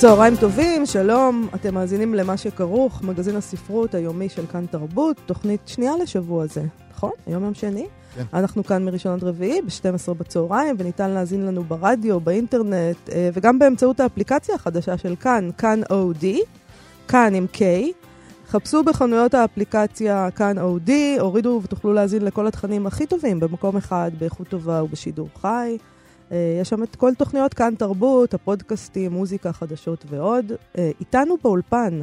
צהריים טובים, שלום, אתם מאזינים למה שכרוך, מגזין הספרות היומי של כאן תרבות, תוכנית שנייה לשבוע זה, נכון? היום יום שני? כן. אנחנו כאן מראשון עד רביעי, ב-12 בצהריים, וניתן להאזין לנו ברדיו, באינטרנט, אה, וגם באמצעות האפליקציה החדשה של כאן, כאן אודי, כאן עם K. חפשו בחנויות האפליקציה כאן אודי, הורידו ותוכלו להאזין לכל התכנים הכי טובים במקום אחד, באיכות טובה ובשידור חי. אה, יש שם את כל תוכניות כאן תרבות, הפודקאסטים, מוזיקה, חדשות ועוד. אה, איתנו באולפן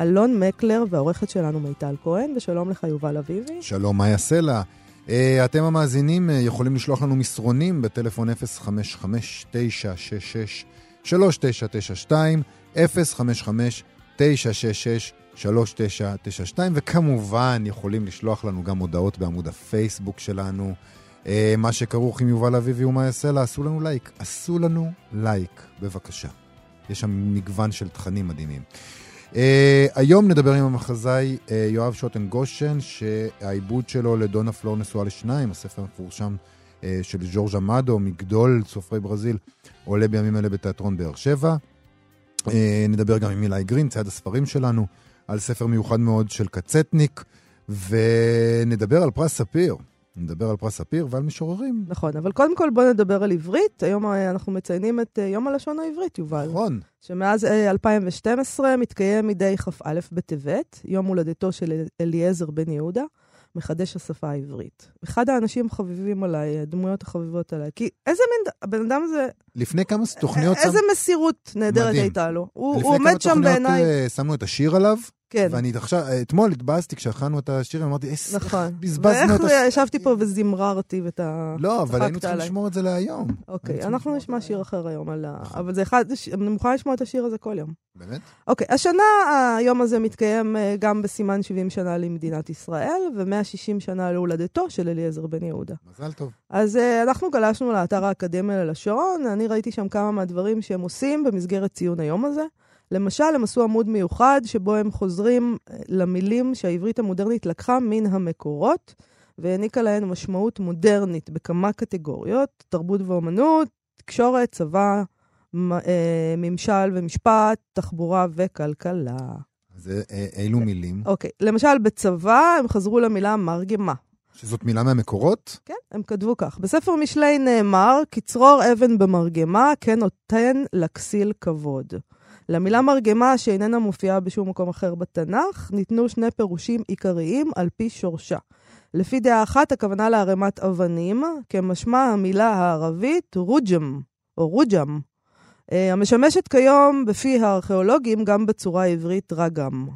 אלון מקלר והעורכת שלנו מיטל כהן, ושלום לך יובל אביבי. שלום, מאיה סלע. אה, אתם המאזינים יכולים לשלוח לנו מסרונים בטלפון 055-966-3992, 055-966-3992, וכמובן יכולים לשלוח לנו גם הודעות בעמוד הפייסבוק שלנו. אה, מה שכרוך עם יובל אביבי ומה יעשה עשו לנו לייק. עשו לנו לייק, בבקשה. יש שם מגוון של תכנים מדהימים. אה, היום נדבר עם המחזאי אה, יואב שוטן גושן, שהעיבוד שלו לדונה פלור נשואה לשניים, הספר המפורסם אה, של ז'ורג' אמדו, מגדול סופרי ברזיל, עולה בימים אלה בתיאטרון באר שבע. אה, נדבר גם עם אילי גרין, צייד הספרים שלנו, על ספר מיוחד מאוד של ק. צטניק, ונדבר על פרס ספיר. נדבר על פרס ספיר ועל משוררים. נכון, אבל קודם כל בואו נדבר על עברית. היום אה, אנחנו מציינים את אה, יום הלשון העברית, יובל. נכון. שמאז אה, 2012 מתקיים מדי כ"א בטבת, יום הולדתו של אל- אליעזר בן יהודה, מחדש השפה העברית. אחד האנשים החביבים עליי, הדמויות החביבות עליי, כי איזה מין, הבן אדם הזה, לפני כמה תוכניות... איזה שם- מסירות נהדרת. הייתה לו. הוא, הוא לפני כמה עומד שם תוכניות, בעיניי, אה, שמנו את השיר עליו, כן, ואני עכשיו, אתמול התבאסתי כשהכנו את השיר, אמרתי, איזה... נכון. בזבזנו את ואיך השיר. ישבתי פה וזמררתי ואת ה... לא, אבל היינו צריכים. לשמור את זה להיום. אוקיי, אנחנו נשמע שיר אחר היום על ה... נכון. אבל זה אחד, אני מוכנה לשמוע את השיר הזה כל יום. באמת? אוקיי, השנה היום הזה מתקיים אה, גם בסימן 70 שנה למדינת ישראל, ו-160 שנה להולדתו של אליעזר בן יהודה. מזל טוב. אז uh, אנחנו גלשנו לאתר האקדמיה ללשון, אני ראיתי שם כמה מהדברים שהם עושים במסגרת ציון היום הזה. למשל, הם עשו עמוד מיוחד שבו הם חוזרים אה, למילים שהעברית המודרנית לקחה מן המקורות, והעניקה להן משמעות מודרנית בכמה קטגוריות, תרבות ואומנות, תקשורת, צבא, אה, ממשל ומשפט, תחבורה וכלכלה. אז אה, אילו מילים? אוקיי, למשל בצבא הם חזרו למילה מרגמה. שזאת מילה מהמקורות? כן, הם כתבו כך. בספר משלי נאמר, כצרור אבן במרגמה, כן נותן לכסיל כבוד. למילה מרגמה, שאיננה מופיעה בשום מקום אחר בתנ"ך, ניתנו שני פירושים עיקריים על פי שורשה. לפי דעה אחת, הכוונה לערימת אבנים, כמשמע המילה הערבית רוג'ם, או רוג'ם, אה, המשמשת כיום בפי הארכיאולוגים גם בצורה העברית רגם.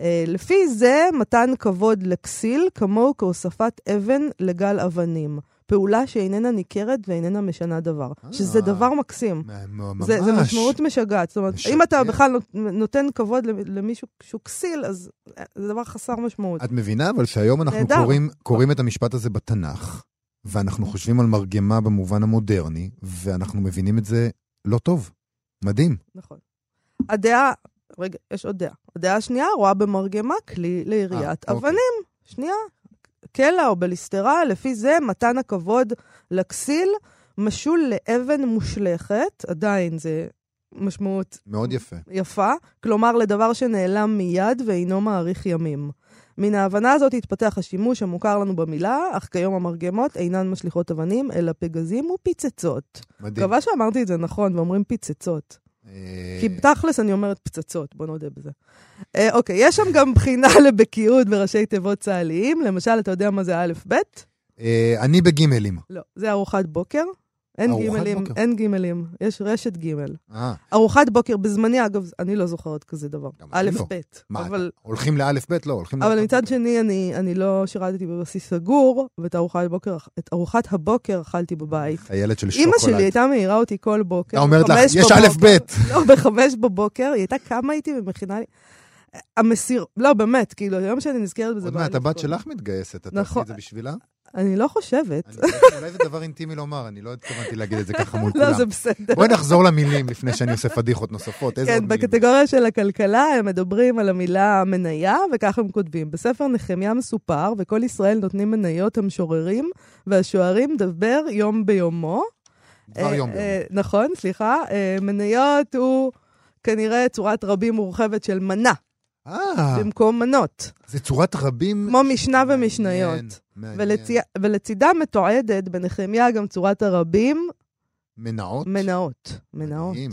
אה, לפי זה, מתן כבוד לכסיל כמוהו כהוספת אבן לגל אבנים. פעולה שאיננה ניכרת ואיננה משנה דבר. אה. שזה דבר מקסים. ממש. זה, זה משמעות משגעת. זאת אומרת, משגע. אם אתה בכלל נות- נותן כבוד למ- למישהו שהוא כסיל, אז אה, זה דבר חסר משמעות. את מבינה אבל שהיום אנחנו נהדר. קוראים, קוראים את המשפט הזה בתנ"ך, ואנחנו חושבים על מרגמה במובן המודרני, ואנחנו מבינים את זה לא טוב. מדהים. נכון. הדעה, רגע, יש עוד דעה. הדעה השנייה רואה במרגמה כלי ליריית אה, אוקיי. אבנים. שנייה. קלע או בליסטרה, לפי זה מתן הכבוד לכסיל משול לאבן מושלכת, עדיין זה משמעות מאוד יפה. יפה, כלומר לדבר שנעלם מיד ואינו מאריך ימים. מן ההבנה הזאת התפתח השימוש המוכר לנו במילה, אך כיום המרגמות אינן משליכות אבנים, אלא פגזים ופיצצות. מדהים. מקווה שאמרתי את זה נכון, ואומרים פיצצות. אה, כי תכלס אני אומרת פצצות, בוא נודה בזה. אה, אוקיי, יש שם גם בחינה לבקיאות בראשי תיבות צה"ליים. למשל, אתה יודע מה זה א', ב'? אה, אני בגימלים. לא, זה ארוחת בוקר. אין גימלים, בוקר. אין גימלים, יש רשת גימל. אה, ארוחת בוקר, בזמני, אגב, אני לא זוכרת כזה דבר. א', לא. ב'. מה, אבל, הולכים לאלף בית? לא, הולכים אבל מצד בוקר. שני, אני, אני לא שירתתי בבסיס סגור, ואת ארוחת, בוקר, את ארוחת הבוקר אכלתי בבית. חיילת של אימא שוקולד. שלי הייתה מעירה אותי כל בוקר. אתה אומרת לך, יש. א' ב'. לא, בחמש בבוקר, היא הייתה קמה איתי ומכינה לי. המסיר... לא, באמת, כאילו, היום שאני נזכרת בזה... עוד מעט הבת. שלך מתגייסת, את תעשי נכון. את זה בשבילה? אני לא חושבת. אני- אולי זה דבר אינטימי לומר, אני לא התכוונתי להגיד את זה ככה מול לא, כולם. זה בסדר. בואי נחזור למילים לפני שאני עושה פדיחות נוספות. איזה כן? בקטגוריה של הכלכלה הם מדברים על המילה מניה, וככה הם כותבים. בספר נחמיה מסופר, וכל ישראל נותנים מניות המשוררים, והשוערים דבר יום ביומו. דבר אה, יום אה, ביום. נכון, סליחה. אה, מניות הוא כנראה צורת רבים מורחבת של מנה, אה, במקום מנות. זה צורת רבים. כמו משנה ומשניות. ולצי... ולצידה מתועדת בנחמיה גם צורת הרבים, מנעות? מנאות. מנאות. מדהים.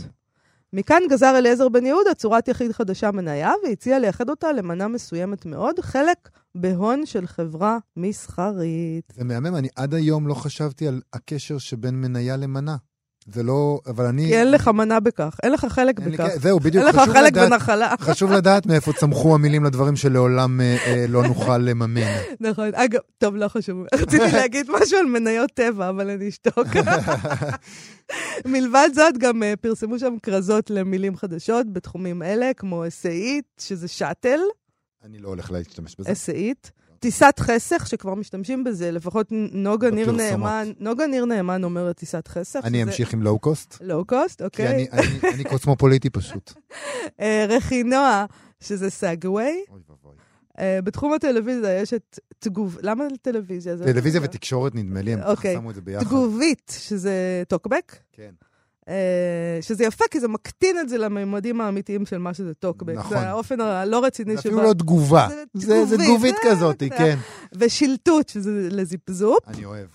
מכאן גזר אליעזר בן יהודה צורת יחיד חדשה מניה, והציע לייחד אותה למנה מסוימת מאוד, חלק בהון של חברה מסחרית. זה מהמם, אני עד היום לא חשבתי על הקשר שבין מניה למנה. זה לא, אבל אני... כי אין לך מנה בכך, אין לך חלק אין לי בכך. כ- זהו, בדיוק. אין לך חלק לדעת- בנחלה. חשוב לדעת מאיפה צמחו המילים לדברים שלעולם אה, אה, לא נוכל לממן. נכון. אגב, טוב, לא חשוב. רציתי להגיד משהו על מניות טבע, אבל אני אשתוק. מלבד זאת, גם אה, פרסמו שם כרזות למילים חדשות בתחומים אלה, כמו אסאית, שזה שאטל, אני לא הולך להשתמש בזה. אסאית. טיסת חסך, שכבר משתמשים בזה, לפחות נוגה ניר. נאמן, נוגה ניר נאמן אומרת טיסת חסך. אני אמשיך עם לואו קוסט, לואו קוסט, כי אוקיי. אני- אני קוסמופוליטי פשוט. אה, רכינוע, שזה סאגווי. אוי ואבוי. אה, בתחום הטלוויזיה יש את תגוב... למה טלוויזיה? טלוויזיה ותקשורת, נדמה לי, הם אוקיי. שמו את זה ביחד. תגובית, שזה טוקבק. כן. אה, שזה יפה, כי זה מקטין את זה לממדים האמיתיים של מה שזה טוקבק. נכון. זה האופן הלא רציני זה שבא. אפילו לא תגובה. זה זה זה תגובית, אה, כזאת. כן. ושילטוט, שזה לזיפזופ. אני אוהב.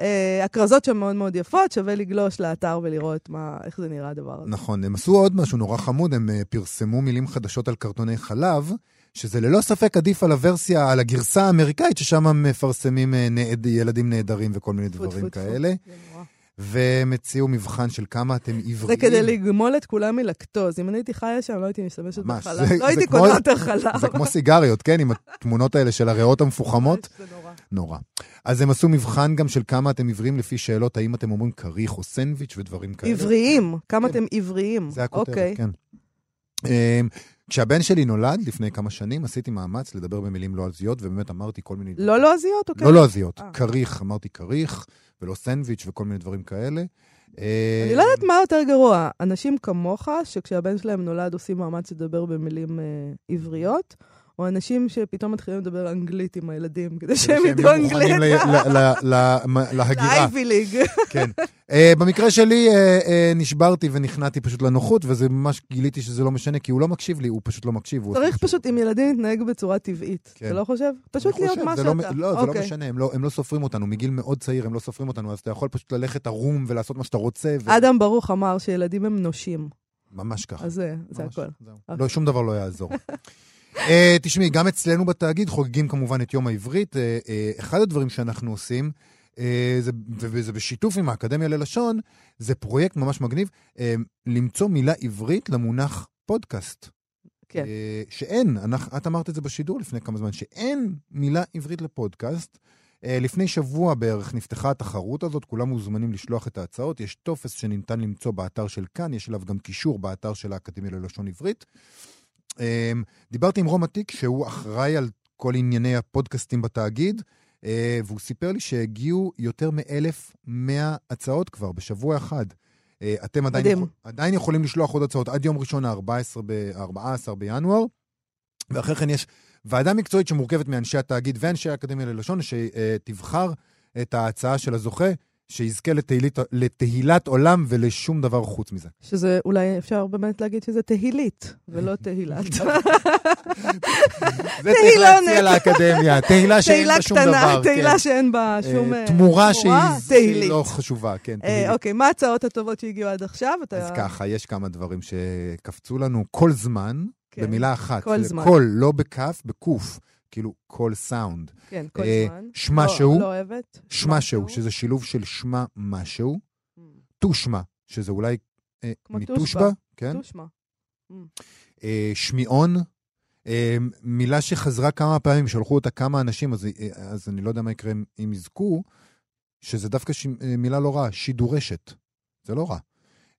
אה, הכרזות שם מאוד מאוד יפות, שווה לגלוש לאתר ולראות מה, איך זה נראה הדבר הזה. נכון, הם עשו עוד משהו נורא חמוד, הם אה, פרסמו מילים חדשות על קרטוני חלב, שזה ללא ספק עדיף על הוורסיה, על הגרסה האמריקאית, ששם מפרסמים אה, נעד- ילדים נהדרים וכל מיני דברים. כאלה. זה נורא. והם הציעו מבחן של כמה אתם עבריים. זה כדי לגמול את כולם מלקטוז. אם אני הייתי חיה שם, לא הייתי משתמשת בחלב. לא הייתי קונה יותר חלב. זה כמו סיגריות, כן? עם התמונות האלה של הריאות המפוחמות. זה נורא. נורא. אז הם עשו מבחן גם של כמה אתם עבריים לפי שאלות, האם אתם אומרים כריך או סנדוויץ' ודברים כאלה. עבריים, כמה כן. אתם עבריים. זה הכותרת, אוקיי. כן. כשהבן שלי נולד לפני כמה שנים, עשיתי מאמץ לדבר במילים לועזיות, ובאמת אמרתי כל מיני... לא לועזיות? אוקיי. לא לועזיות, אה. כריך, אמרתי כריך, ולא סנדוויץ' וכל מיני דברים כאלה. אני לא יודעת מה יותר גרוע, אנשים כמוך, שכשהבן שלהם נולד עושים מאמץ לדבר במילים אה, עבריות, או אנשים שפתאום מתחילים לדבר אנגלית עם הילדים, כדי שהם שהם ידעו מוכנים אנגלית. ל- ל- ל- להגירה. לאייבי ליג. כן. אה, במקרה שלי אה, אה, נשברתי ונכנעתי פשוט לנוחות, וזה ממש גיליתי שזה לא משנה, כי הוא לא מקשיב לי, הוא פשוט לא מקשיב. צריך פשוט עם ילדים להתנהג בצורה טבעית. כן. אתה לא חושב? פשוט אני להיות מה לא- שאתה. לא, זה לא אוקיי. משנה, הם לא, הם לא סופרים אותנו. מגיל מאוד צעיר הם לא סופרים אותנו, אז אתה יכול פשוט ללכת ערום ולעשות מה שאתה רוצה. אדם ברוך אמר שילדים הם נושים. ממש ככה. אז זה זה הכל. אוקיי. לא, שום דבר לא יעזור. אה, תשמעי, גם אצלנו בתאגיד חוגגים כמובן את יום העברית. אה, אה, אחד הדברים שאנחנו עושים, זה- וזה בשיתוף עם האקדמיה ללשון, זה פרויקט ממש מגניב, למצוא מילה עברית למונח פודקאסט. כן. שאין, אנחנו- את אמרת את זה בשידור לפני כמה זמן, שאין מילה עברית לפודקאסט. לפני שבוע בערך נפתחה התחרות הזאת, כולם מוזמנים לשלוח את ההצעות. יש טופס שניתן למצוא באתר של כאן, יש אליו גם קישור באתר של האקדמיה ללשון עברית. אה, דיברתי עם רום עתיק, שהוא אחראי על כל ענייני הפודקאסטים בתאגיד, אה, והוא סיפר לי שהגיעו יותר מ-1,100 הצעות כבר בשבוע אחד. אה, אתם עדיין. יכול, עדיין יכולים לשלוח עוד הצעות עד יום ראשון ה-14 ב- בינואר, ואחרי כן יש ועדה מקצועית שמורכבת מאנשי התאגיד ואנשי האקדמיה ללשון, שתבחר את ההצעה של הזוכה, שיזכה לתהילית, לתהילת עולם ולשום דבר חוץ מזה. שזה, אולי אפשר באמת להגיד שזה תהילית, ולא תהילת. זה צריך. להציע לאקדמיה, תהילה שאין תהילה בה שום דבר. תהילה כן. שאין בה אה, שום... אה, תמורה שהיא. לא חשובה, כן. אה. אוקיי, מה ההצעות הטובות שהגיעו עד עכשיו? אז ככה, יש כמה דברים שקפצו לנו כל זמן, כן, במילה אחת. כל זמן. כל, לא בכף, בקוף. כאילו, כל סאונד. כן, כל אה, זמן. שמה לא- שהוא, לא אוהבת. שמה שהוא, שזה שילוב של שמה משהו, Mm. תושמה, שזה אולי אה, כמו תושבע. כן? תושמע. אה, שמיעון, אה, מילה שחזרה כמה פעמים, שלחו אותה כמה אנשים, אז, אה, אז אני לא יודע מה יקרה אם- אם יזכו, שזה דווקא ש, אה, מילה לא רעה, שידורשת. זה לא רע.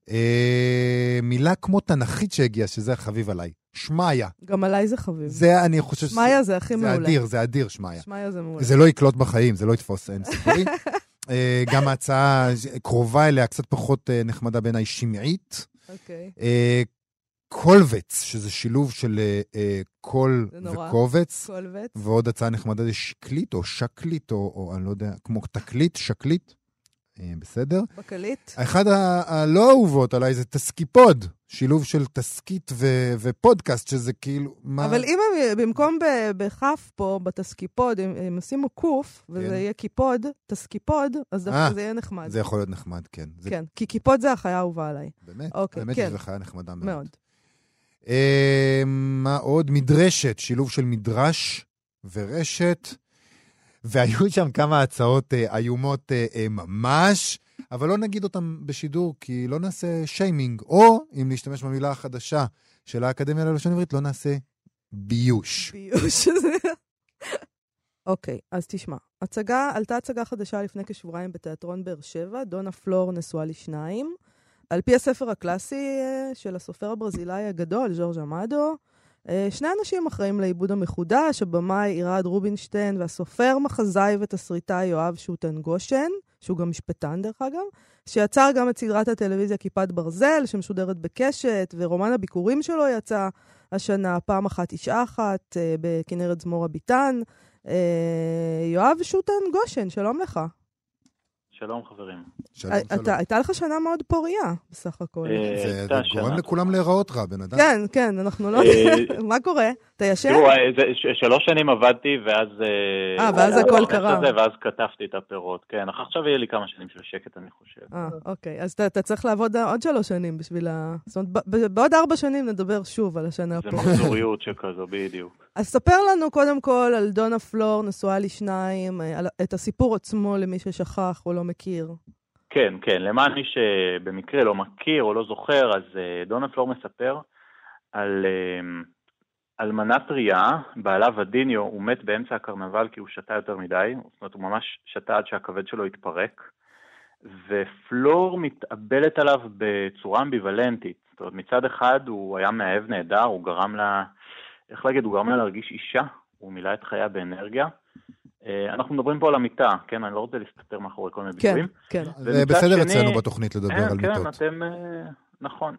אה, מילה כמו תנכית שהגיעה, שזה החביב עליי, שמעיה. גם עליי זה חביב. זה, אני חושב... שמעיה זה הכי זה מעולה. אדיר, זה אדיר, שמעיה. שמעיה זה מעולה. זה לא יקלוט בחיים, זה לא יתפוס, אין סיכוי. אה, גם ההצעה קרובה אליה, קצת פחות אה, נחמדה בעיניי, שמעית. אוקיי. אה, קולבץ, שזה שילוב של אה, קול זה. וקובץ. קולבץ. ועוד הצעה נחמדה זה שקלית או שקלית, או, או אני לא יודע, כמו תקליט, שקלית. אה, בסדר. בקליט. האחד ה- הלא אהובות עליי זה תסכיפוד, שילוב של תסכית ו- ופודקאסט, שזה כאילו, מה... אבל אם הם, במקום בכף פה, בתסכיפוד, אם הם ישימו קוף, וזה כן. יהיה קיפוד, תסקיפוד, אז אה, דווקא זה יהיה נחמד. זה יכול להיות נחמד, כן. זה כן, כי קיפוד זה החיה האהובה עליי. באמת, אוקיי, באמת כן. שזו חיה נחמדה מאוד. מאוד. אה, מה עוד? מדרשת, שילוב של מדרש ורשת. והיו שם כמה הצעות אה, איומות אה, אה, ממש, אבל לא נגיד אותן בשידור, כי לא נעשה שיימינג, או, אם נשתמש במילה החדשה של האקדמיה ללשון עברית, לא נעשה ביוש. ביוש. אוקיי, אז תשמע. הצגה, עלתה הצגה חדשה לפני כשבועיים בתיאטרון באר שבע, דונה פלור נשואה לשניים. על פי הספר הקלאסי של הסופר הברזילאי הגדול, ז'ורג' אמדו, שני אנשים אחראים לעיבוד המחודש, הבמאי עירד רובינשטיין והסופר, מחזאי ותסריטאי יואב שוטן גושן, שהוא גם משפטן דרך אגב, שיצר גם את סדרת הטלוויזיה כיפת ברזל, שמשודרת בקשת, ורומן הביקורים שלו יצא השנה, פעם אחת אישה אחת, אה, בכנרת זמורה ביטן. אה, יואב שוטן גושן, שלום לך. שלום חברים. שלום, שלום. אתה- הייתה לך שנה מאוד פוריה, בסך הכל. אה, זה גורם לכולם להיראות רע, בן אדם. כן, כן, אנחנו לא... אה, מה קורה? אתה ישן? תראו, אה, זה- שלוש שנים עבדתי, ואז... אה, ואז הכל נכנס קרה. ואז קטפתי את הפירות, כן. עכשיו יהיה לי כמה שנים של שקט, אני חושב. אה, אוקיי. אז אתה, צריך לעבוד עוד שלוש שנים בשביל ה... זאת אומרת, בעוד ארבע שנים נדבר שוב על השנה זה פה. מחזוריות שכזו, בדיוק. אז ספר לנו קודם כל על דונה פלור, נשואה לשניים, אה, את הסיפור עצמו למי ששכח או לא מכיר. כן, כן. למען מי שבמקרה לא מכיר או לא זוכר, אז אה, דונה פלור מספר על אה, אלמנה טריה, בעלה ודיניו, הוא מת באמצע הקרנבל כי הוא שתה יותר מדי, זאת אומרת, הוא ממש שתה עד שהכבד שלו התפרק, ופלור מתאבלת עליו בצורה אמביוולנטית. זאת אומרת, מצד אחד הוא היה מאהב נהדר, הוא גרם לה, איך להגיד, הוא גרם לה להרגיש אישה, הוא מילא את חייה באנרגיה. אה, אנחנו מדברים פה על המיטה, כן? אני לא רוצה להסתתר מאחורי כל מיני כן, ביטויים. כן. זה ומצד בסדר שני- אצלנו בתוכנית לדבר כן, על כן, מיטות. אתם, אה, נכון.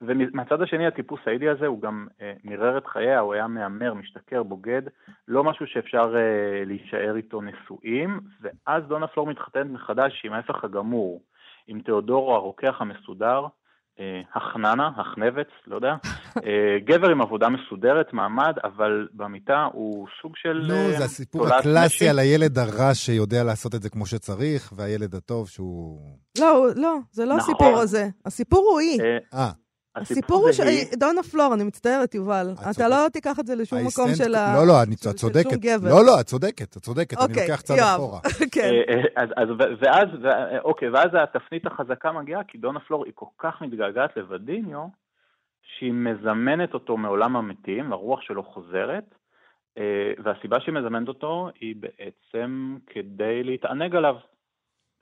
ומהצד השני, הטיפוס האידי הזה, הוא גם אה, מירר את חייה, הוא היה מהמר, משתכר, בוגד, לא משהו שאפשר אה, להישאר איתו נשואים, ואז דונה פלור מתחתנת מחדש עם ההפך הגמור, עם תיאודורו הרוקח המסודר, אה, החננה, החנבץ, לא יודע, אה, גבר עם עבודה מסודרת, מעמד, אבל במיטה הוא סוג של... נו, אה, זה הסיפור הקלאסי. על הילד הרע שיודע לעשות את זה כמו שצריך, והילד הטוב שהוא... לא, לא, זה לא נכון. הסיפור הזה. הסיפור הוא היא. אה, אה, הסיפור הוא ש... דונה פלור, אני מצטערת, יובל. את אתה. לא תיקח את זה לשום מקום של ה... לא, לא, את צודקת. לא, לא, את צודקת, את צודקת, אני אוקיי, לוקח יואב. אחורה. כן. אה, אה, ואז, אוקיי, ואז התפנית החזקה מגיעה, כי דונה פלור היא כל כך מתגעגעת לוודיניו, שהיא מזמנת אותו מעולם המתים, הרוח שלו חוזרת, אה, והסיבה שהיא מזמנת אותו היא בעצם כדי להתענג עליו,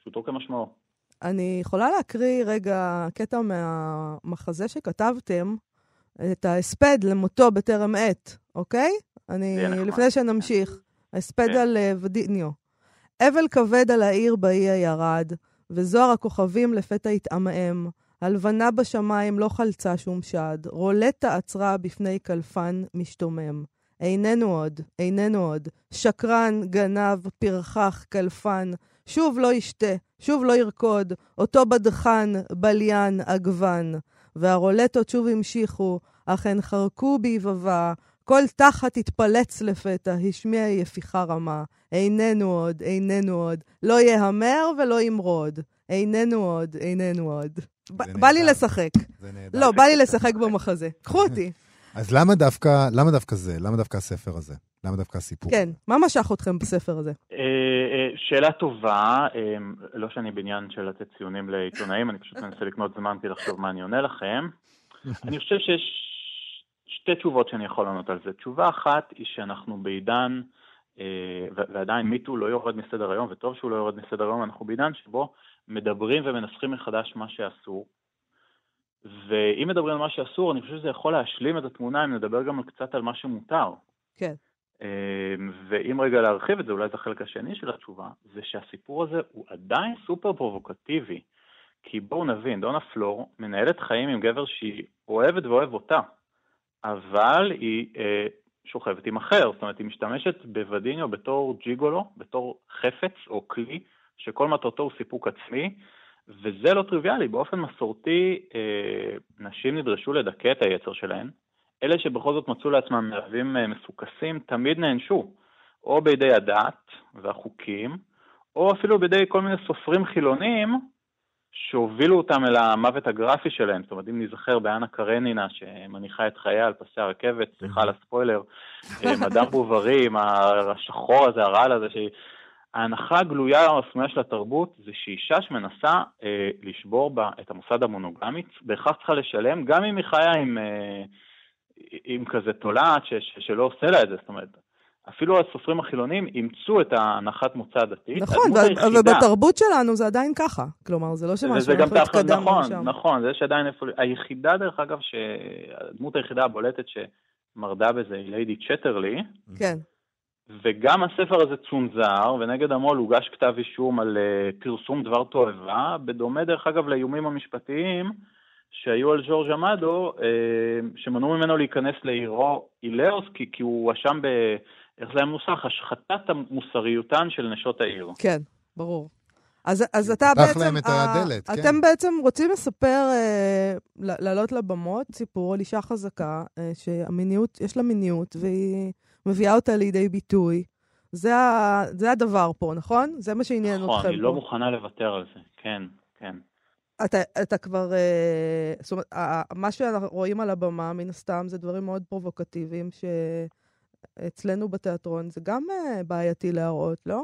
פשוטו כמשמעו. אני יכולה להקריא רגע קטע מהמחזה שכתבתם, את ההספד למותו בטרם עת, אוקיי? אני. לפני שנמשיך, ההספד כן. על אה, ודיניו. אבל כבד על העיר באי הירד, וזוהר הכוכבים לפתע התעמעם. הלבנה בשמיים לא חלצה שום שד, רולטה עצרה בפני קלפן משתומם. איננו עוד, איננו עוד. שקרן, גנב, פרחח, קלפן, שוב לא ישתה, שוב לא ירקוד, אותו בדחן, בליין, עגבן. והרולטות שוב המשיכו, אך הן חרקו ביבבה, כל תחת התפלץ לפתע, השמיע יפיחה רמה. איננו עוד, איננו עוד. לא יהמר ולא ימרוד. איננו עוד, איננו עוד. בא לי. לשחק. זה נהדר. לא, בא לי לשחק במחזה. קחו אותי. אז למה דווקא, למה דווקא זה? למה דווקא הספר הזה? למה דווקא הסיפור? כן, מה משך אתכם בספר הזה? אה, אה, שאלה טובה, אה, לא שאני בעניין של לתת ציונים לעיתונאים, אני פשוט מנסה לקנות זמן כדי לחשוב מה אני עונה לכם. אני חושב שיש שתי תשובות שאני יכול לענות על זה. תשובה אחת היא שאנחנו בעידן, ועדיין מיטו לא יורד מסדר היום, וטוב שהוא לא יורד מסדר היום, אנחנו בעידן שבו מדברים ומנסחים מחדש מה שאסור. ואם מדברים על מה שאסור, אני חושב שזה יכול להשלים את התמונה אם נדבר גם קצת על מה שמותר. כן. אמ, ואם רגע להרחיב את זה, אולי זה החלק השני של התשובה, זה שהסיפור הזה הוא עדיין סופר פרובוקטיבי. כי בואו נבין, דונה פלור מנהלת חיים עם גבר שהיא אוהבת ואוהב אותה, אבל היא אה, שוכבת עם אחר, זאת אומרת היא משתמשת בוודיניו בתור ג'יגולו, בתור חפץ או כלי, שכל מטרתו הוא סיפוק עצמי, וזה לא טריוויאלי, באופן מסורתי אה, נשים נדרשו לדכא את היצר שלהן, אלה שבכל זאת מצאו לעצמם מלווים אה, מפוקסים תמיד נענשו, או בידי הדת והחוקים, או אפילו בידי כל מיני סופרים חילונים שהובילו אותם אל המוות הגרפי שלהם. זאת אומרת, אם נזכר באנה קרנינה שמניחה את חייה על פסי הרכבת, סליחה על הספוילר, אה, מדאם בוברי עם השחור הזה, הרעל הזה, ההנחה הגלויה או של התרבות זה שאישה שמנסה אה, לשבור בה את המוסד המונוגמית, בהכרח צריכה לשלם, גם אם היא חיה עם, אה, עם כזה תולעת ש, ש, שלא עושה לה את זה, זאת אומרת, אפילו הסופרים החילונים אימצו את ההנחת מוצא הדתית. נכון, אבל בתרבות שלנו זה עדיין ככה. כלומר, זה לא שמשהו אנחנו התקדמנו נכון, שם. נכון, נכון, זה שעדיין איפה... היחידה, דרך אגב, הדמות היחידה הבולטת שמרדה בזה היא ליידי צ'טרלי. כן. וגם הספר הזה צונזר, ונגד המו"ל הוגש כתב אישום על uh, פרסום דבר תועבה, בדומה דרך אגב לאיומים המשפטיים שהיו על ז'ורג' עמדו, uh, שמנעו ממנו להיכנס לעירו אילאוס, כי, כי הוא הואשם ב... איך זה היה מנוסח? השחתת המוסריותן של נשות העיר. כן, ברור. אז, אז אתה בעצם... להם את הדלת, כן. אתם בעצם רוצים לספר, אה, לעלות לבמות, סיפור על אישה חזקה, אה, שהמיניות, יש לה מיניות, והיא מביאה אותה לידי ביטוי. זה, ה, זה הדבר פה, נכון? זה מה שעניין נכון, אתכם פה. נכון, היא לא מוכנה לוותר על זה, כן, כן. אתה, אתה כבר, אה, זאת אומרת, מה שאנחנו רואים על הבמה, מן הסתם, זה דברים מאוד פרובוקטיביים, שאצלנו בתיאטרון זה גם אה, בעייתי להראות, לא?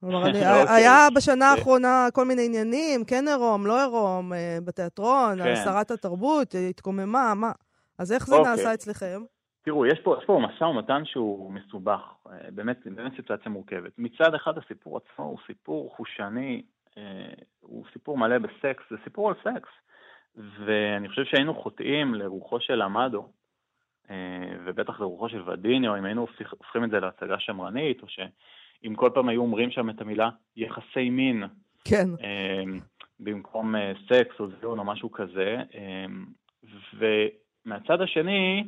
כלומר, אני, אוקיי. היה בשנה האחרונה כל מיני עניינים, כן עירום, לא עירום, אה, בתיאטרון, כן. שרת התרבות, התקוממה, מה? אז איך זה אוקיי. נעשה אצלכם? תראו, יש פה, יש פה משא ומתן שהוא מסובך, באמת, באמת סיטואציה מורכבת. מצד אחד הסיפור עצמו הוא סיפור חושני, הוא סיפור מלא בסקס, זה סיפור על סקס. ואני חושב שהיינו חוטאים לרוחו של עמדו, ובטח לרוחו של ודיניו, אם היינו הופכים את זה להצגה שמרנית, או ש... אם כל פעם היו אומרים שם את המילה יחסי מין, כן. אמ, במקום אה, סקס או זיון או משהו כזה. ומהצד השני,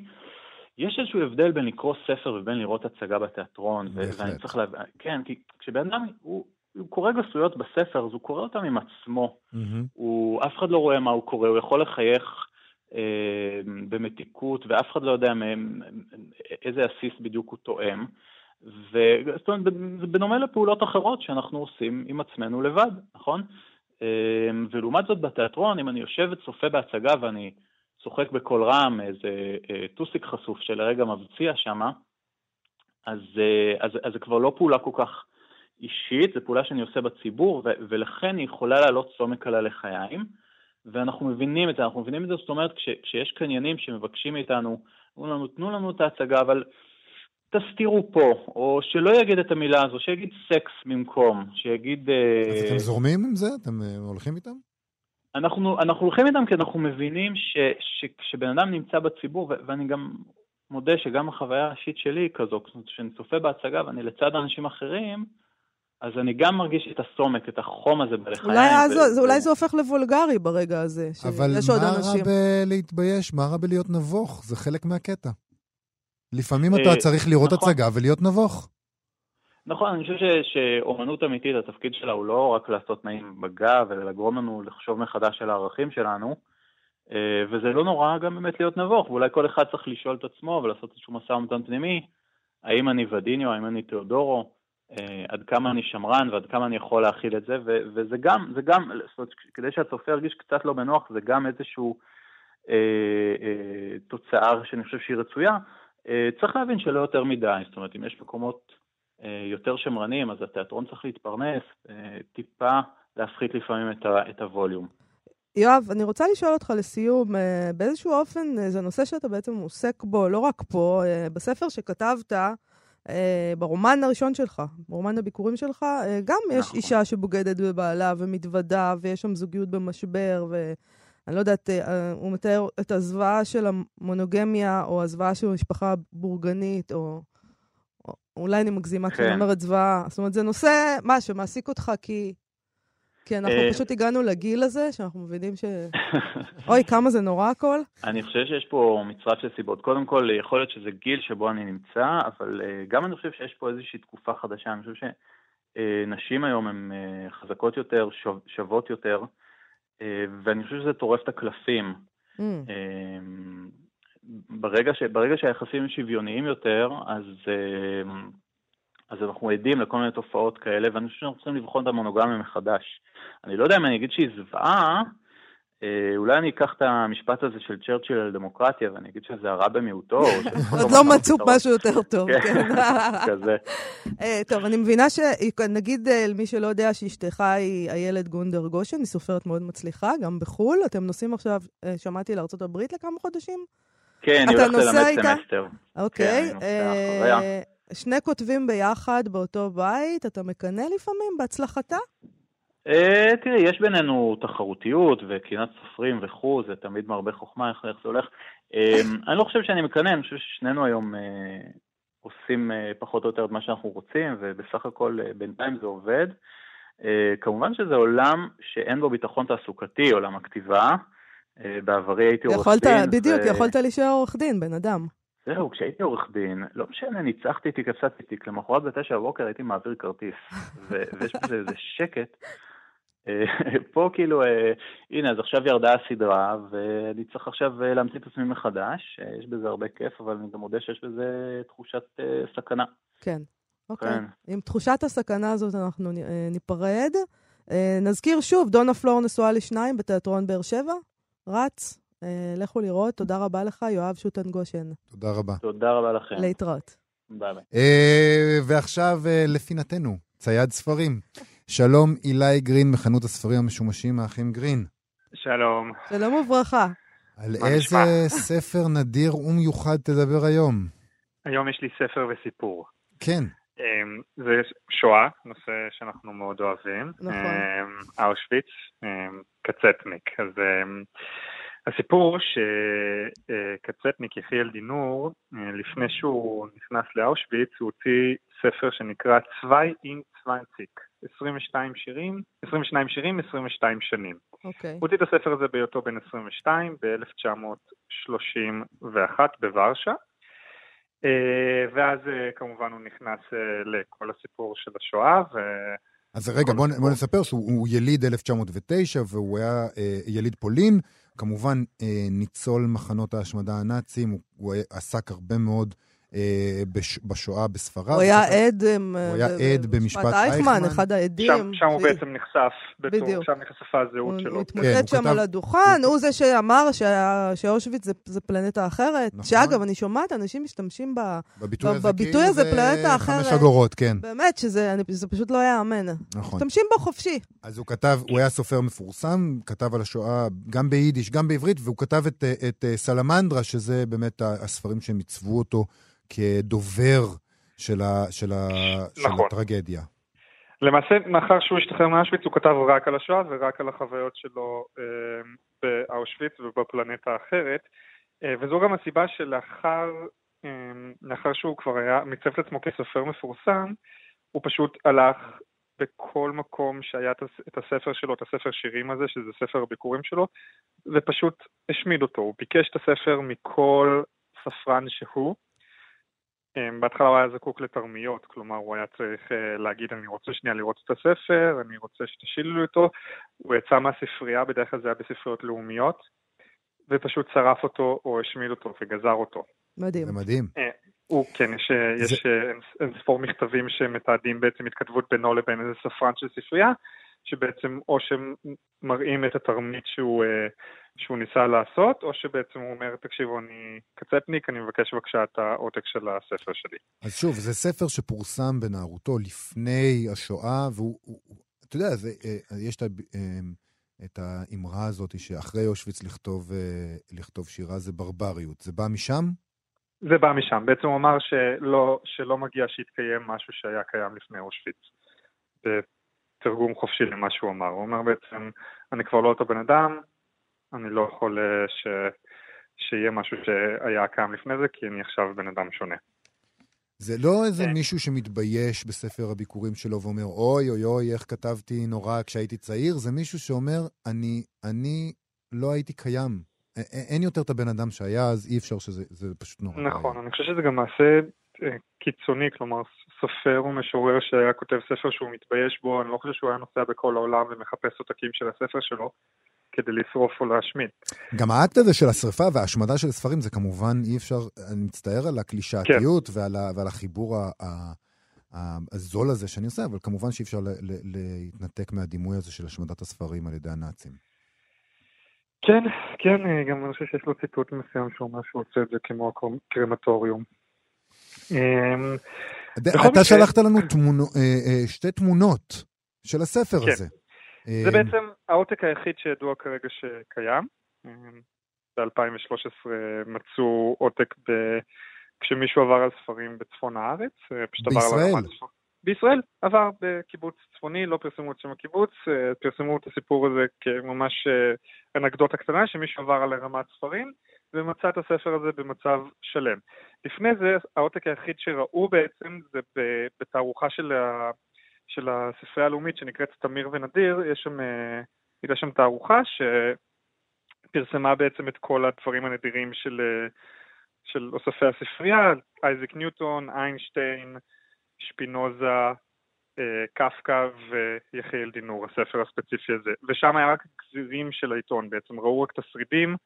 יש איזשהו הבדל בין לקרוא ספר ובין לראות הצגה בתיאטרון. ואני צריך להבין, כן, כי כשבן אדם, הוא, הוא קורא גסויות בספר, אז הוא קורא אותם עם עצמו. Mm-hmm. הוא, אף אחד לא רואה מה הוא קורא, הוא יכול לחייך אה, במתיקות, ואף אחד לא יודע מהם, איזה עסיס בדיוק הוא תואם. וזאת אומרת, זה בדומה לפעולות אחרות שאנחנו עושים עם עצמנו לבד, נכון? אמ, ולעומת זאת בתיאטרון, אם אני יושב וצופה בהצגה ואני צוחק בקול רם, איזה אה, טוסיק חשוף שלרגע מבציע שמה, אז, אה, אז, אז זה כבר לא פעולה כל כך אישית, זו פעולה שאני עושה בציבור, ו- ולכן היא יכולה לעלות צומק על הלחיים, ואנחנו מבינים את זה, אנחנו מבינים את זה, זאת אומרת, כש- כשיש קניינים שמבקשים מאיתנו, אומרים לנו, תנו לנו את ההצגה, אבל תסתירו פה, או שלא יגיד את המילה הזו, שיגיד סקס במקום, שיגיד... אה, אז אתם זורמים עם זה? אתם אה, הולכים איתם? אנחנו, אנחנו הולכים איתם כי אנחנו מבינים שכשבן אדם נמצא בציבור, ואני גם מודה שגם החוויה האישית שלי היא כזו, כשאני צופה בהצגה ואני לצד אנשים אחרים, אז אני גם מרגיש את הסומק, את החום הזה בלחיים. אולי, ו... זה, אולי זה הופך לוולגרי ברגע הזה, אבל מה רע בלהתבייש? מה רע בלהיות נבוך? זה חלק מהקטע. לפעמים אתה אה, צריך לראות נכון. הצגה ולהיות נבוך. נכון, אני חושב ש, שאומנות אמיתית, התפקיד שלה הוא לא רק לעשות נעים בגב, אלא לגרום לנו לחשוב מחדש על הערכים שלנו, אה, וזה לא נורא גם באמת להיות נבוך, ואולי כל אחד צריך לשאול את עצמו ולעשות איזשהו משא ומתן פנימי, האם אני ודיניו, האם אני תיאודורו, עד כמה אני שמרן ועד כמה אני יכול להכיל את זה, ו- וזה גם, זה גם, זאת אומרת, כדי שהצופה ירגיש קצת לא בנוח, זה גם איזשהו אה, אה, תוצאה שאני חושב שהיא רצויה. אה, צריך להבין שלא יותר מדי, זאת אומרת, אם יש מקומות אה, יותר שמרנים, אז התיאטרון צריך להתפרנס, אה, טיפה להפחית לפעמים את, ה, את הווליום. יואב, אני רוצה לשאול אותך לסיום, באיזשהו אופן זה נושא שאתה בעצם עוסק בו, לא רק פה, בספר שכתבת, ברומן הראשון שלך, ברומן הביקורים שלך, גם יש נכון. אישה שבוגדת בבעלה ומתוודה, ויש שם זוגיות במשבר, ו... אני לא יודעת, אה, הוא מתאר את הזוועה של המונוגמיה, או הזוועה של המשפחה הבורגנית, או... או אולי אני מגזימה כשאני כן. אומרת זוועה. זאת אומרת, זה נושא, מה, שמעסיק אותך כי... כי אנחנו אה, פשוט הגענו לגיל הזה, שאנחנו מבינים ש... אוי, כמה זה נורא הכל. אני חושב שיש פה מצרף של סיבות. קודם כל, יכול להיות שזה גיל שבו אני נמצא, אבל אה, גם אני חושב שיש פה איזושהי תקופה חדשה. אני חושב שנשים היום הן אה, חזקות יותר, שו- שוות יותר, אה, ואני חושב שזה טורף את הקלפים. Mm, אה, ברגע, ש, ברגע שהיחסים שוויוניים יותר, אז, אה, אז אנחנו עדים לכל מיני תופעות כאלה, ואני חושב שאנחנו צריכים לבחון את המונוגמיה מחדש. אני לא יודע אם אני אגיד שהיא זוועה, אה, אולי אני אקח את המשפט הזה של צ'רצ'יל על דמוקרטיה, ואני אגיד שזה הרע במיעוטו, שלפחות עוד לא מצאו. משהו יותר טוב, כן, כן. כזה. אה, טוב, אני מבינה שנגיד, למי שלא יודע, שאשתך היא איילת גונדר גושן, היא סופרת מאוד מצליחה, גם בחו"ל. אתם נוסעים עכשיו, אה, שמעתי, לארה"ב לכמה חודשים? כן, אני הולך ללמד? סמסטר. אוקיי. אה, אחריה. שני כותבים ביחד באותו בית, אתה מקנא לפעמים בהצלחתה? אה, תראי, יש בינינו תחרותיות וקנאת סופרים וכו', זה תמיד מרבה חוכמה, איך זה הולך. אה, אני לא חושב שאני מקנא, אני חושב ששנינו היום אה, עושים פחות או יותר את מה שאנחנו רוצים, ובסך הכל בינתיים זה עובד. כמובן שזה עולם שאין בו ביטחון תעסוקתי, עולם הכתיבה. בעברי הייתי עורך יכולת, דין. בדיוק, ו- יכולת להישאר עורך דין, בן אדם. זהו, כשהייתי עורך דין, לא משנה, ניצחתי תיק, הפסדתי תיק, למחרת בתשע בבוקר הייתי מעביר כרטיס, ו- ויש בזה איזה שקט. אה, פה כאילו, אה, הנה, אז עכשיו ירדה הסדרה, ואני צריך עכשיו אה, להמציא את עצמי מחדש, יש בזה הרבה כיף, אבל אני גם מודה שיש בזה תחושת סכנה. כן. אוקיי. כן. עם תחושת הסכנה הזאת אנחנו ניפרד. נזכיר שוב, דונה פלור נשואה לשניים בתיאטרון באר שבע. רוצו, לכו לראות. תודה רבה לך, יואב שוטן גושן. תודה רבה. תודה רבה לכם. להתראות. ביי ביי. אה, ועכשיו אה, לפינתנו, צייד ספרים. שלום, אילי גרין מחנות הספרים המשומשים, האחים גרין. שלום. שלום וברכה. על איזה נשמע? ספר נדיר ומיוחד תדבר היום? היום יש לי ספר וסיפור. כן. אמ, זה שואה, נושא שאנחנו מאוד אוהבים. נכון. אמ, אושוויץ, אמ, קצטניק. אז הסיפור שקצטניק, יחיאל דינור, אה, לפני שהוא נכנס לאושוויץ, הוא הוציא ספר שנקרא צווי אין צוויינציק. 22 שירים, 22 שירים, 22 שנים. אוקיי. הוא הוציא את הספר הזה בהיותו בן 22 ב-1931 בוורשה. אה, ואז אה, כמובן הוא נכנס לכל הסיפור של השואה, ו... אז רגע, בוא, בוא נספר שהוא הוא יליד 1909 והוא היה אה, יליד פולין, כמובן אה, ניצול מחנות ההשמדה הנאצים, הוא, עסק הרבה מאוד בש, בשואה בספרד. הוא היה עד אמ, הוא היה ב- עד במשפט אייכמן. אחד העדים. שם, שם הוא בעצם נחשף, בדיוק. שם נחשפה הזהות שלו. הוא כן, הוא שם כתב- על הדוכן, הוא זה שאמר שה- שאושוויץ זה- זה פלנטה אחרת. נכון. שאגב, אני שומעת אנשים משתמשים ב... בביטוי הזה בביטוי כאילו פלנטה חמש אחרת. אגורות, כן, באמת, שזה אני- זה פשוט לא ייאמן. נכון. משתמשים בו חופשי. אז הוא כתב, הוא היה סופר מפורסם, כתב על השואה גם ביידיש, גם בעברית, והוא כתב את, אה, את אה, סלמנדרה, שזה באמת הספרים שהם עיצבו אותו כדובר של, ה, של, ה, של נכון. הטרגדיה. למעשה, מאחר שהוא השתחרר מאושוויץ, הוא כתב רק על השואה ורק על החוויות שלו אה, באושוויץ ובפלנטה האחרת. אה, וזו גם הסיבה שלאחר אה, לאחר שהוא כבר היה מיצב את עצמו כסופר מפורסם, הוא פשוט הלך בכל מקום שהיה את הספר שלו, את הספר שירים הזה, שזה ספר הביקורים שלו, ופשוט השמיד אותו. הוא ביקש את הספר מכל ספרן שהוא. אמ, בהתחלה הוא היה זקוק לתרמיות, כלומר הוא היה צריך אה, להגיד אני רוצה שנייה לראות את הספר, אני רוצה שתשאילו לי אותו, הוא יצא מהספרייה, בדרך כלל זה היה בספריות לאומיות, ופשוט שרף אותו או השמיד אותו וגזר אותו. מדהים. זה מדהים. הוא, כן, יש, אה, יש אה, אין- אין ספור מכתבים שמתעדים בעצם התכתבות בינו לבין איזה ספרן של ספרייה, שבעצם או שמראים את התרמית שהוא, אה, שהוא ניסה לעשות, או שבעצם הוא אומר, תקשיבו, אני קצטניק, אני מבקש בבקשה את העותק של הספר שלי. אז שוב, זה ספר שפורסם בנערותו לפני השואה, והוא, הוא, אתה יודע, זה, אה, יש את, ה- אה, את האמרה הזאת שאחרי אושוויץ לכתוב, לכתוב שירה זה ברבריות. זה בא משם? זה בא משם. בעצם הוא אמר שלא, שלא מגיע שיתקיים משהו שהיה קיים לפני אושוויץ. בתרגום חופשי למה שהוא אמר. הוא אומר בעצם, אני כבר לא אותו בן אדם, אני לא יכול אה, ש... שיהיה משהו שהיה קיים לפני זה, כי אני עכשיו בן אדם שונה. זה לא איזה כן. מישהו שמתבייש בספר הביקורים שלו ואומר, אוי אוי אוי, איך כתבתי נורא כשהייתי צעיר, זה מישהו שאומר, אני, אני לא הייתי קיים. א- א- אין יותר את הבן אדם שהיה, אז אי אפשר שזה זה פשוט נורא. נכון, אני חושב שזה גם מעשה אה, קיצוני, כלומר סופר או משורר שהיה כותב ספר שהוא מתבייש בו, אני לא חושב שהוא היה נוסע בכל העולם ומחפש עותקים של הספר שלו כדי לשרוף או להשמיד. גם האקט הזה של השרפה וההשמדה של ספרים, זה כמובן אי אפשר, אני מצטער על הקלישאתיות ועל, ה, ועל החיבור ה, הזול הזה שאני עושה, אבל כמובן שאי אפשר להתנתק מהדימוי הזה של השמדת הספרים על ידי הנאצים. כן, כן, גם אני חושב שיש לו ציטוט מסוים שהוא אומר שהוא עושה את זה כמו הקרמטוריום. אתה שלחת לנו אה, אה, שתי תמונות של הספר כן. הזה. זה אה, בעצם העותק היחיד שידוע כרגע שקיים. ב-2013 מצאו עותק ב... כשמישהו עבר על ספרים בצפון הארץ. בישראל? בישראל, עבר בקיבוץ צפוני, לא פרסמו את שם הקיבוץ, פרסמו את הסיפור הזה כממש אנקדוטה קטנה, שמישהו עבר על הרמת ספרים ומצא את הספר הזה במצב שלם. לפני זה, העותק היחיד שראו בעצם זה בתערוכה של ה... של הספרייה הלאומית שנקראת תמיר ונדיר, יש שם, אה, הייתה שם תערוכה שפרסמה בעצם את כל הדברים הנדירים של, אה, של אוספי הספרייה, אייזק ניוטון, איינשטיין, שפינוזה, אה, קפקא ויחיאל דינור, הספר הספציפי הזה. ושם היה רק גזירים של העיתון בעצם, ראו רק את השרידים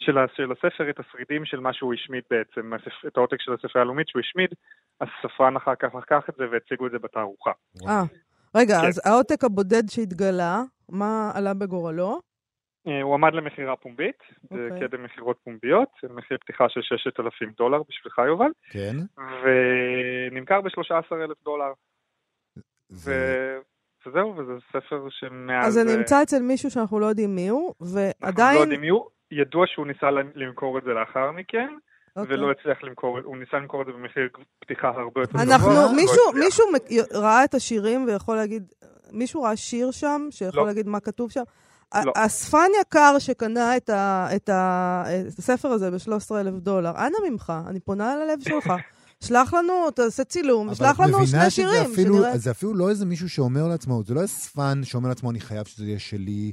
של, הספר, את השרידים של מה שהוא השמיד בעצם, את העותק של הספרייה הלאומית שהוא השמיד, אז ספרן אחר כך לקח את זה והציגו את זה בתערוכה. אה, רגע, כן. אז העותק הבודד שהתגלה, מה עלה בגורלו? אה, הוא עמד למכירה פומבית, אוקיי. בקדם מכירות פומביות, מחיר פתיחה של 6,000 דולר בשבילך יובל, כן. ונמכר ב-13,000 דולר, זה... ו... וזהו, וזה ספר שמאז... אז זה אה, נמצא אצל מישהו שאנחנו לא יודעים מי הוא, אנחנו לא ועדיין... יודעים מי הוא, ידוע שהוא ניסה למכור את זה לאחר מכן, אוקיי. ולא הצליח למכור, הוא ניסה למכור את זה במחיר פתיחה הרבה יותר אנחנו, גבוה, לא מישהו, הצליח. מישהו ראה את השירים ויכול להגיד, מישהו ראה שיר שם, שיכול לא. להגיד מה כתוב שם? לא. אספן יקר שקנה את, ה, את, ה, את הספר הזה ב-13,000 דולר, אנא ממך, אני פונה על הלב שלך. שלח לנו, תעשה צילום, אבל את לנו מבינה שני שזה שירים, אפילו, שנראה. זה אפילו לא איזה מישהו שאומר לעצמו, זה לא אספן שאומר לעצמו, אני חייב שזה יהיה שלי,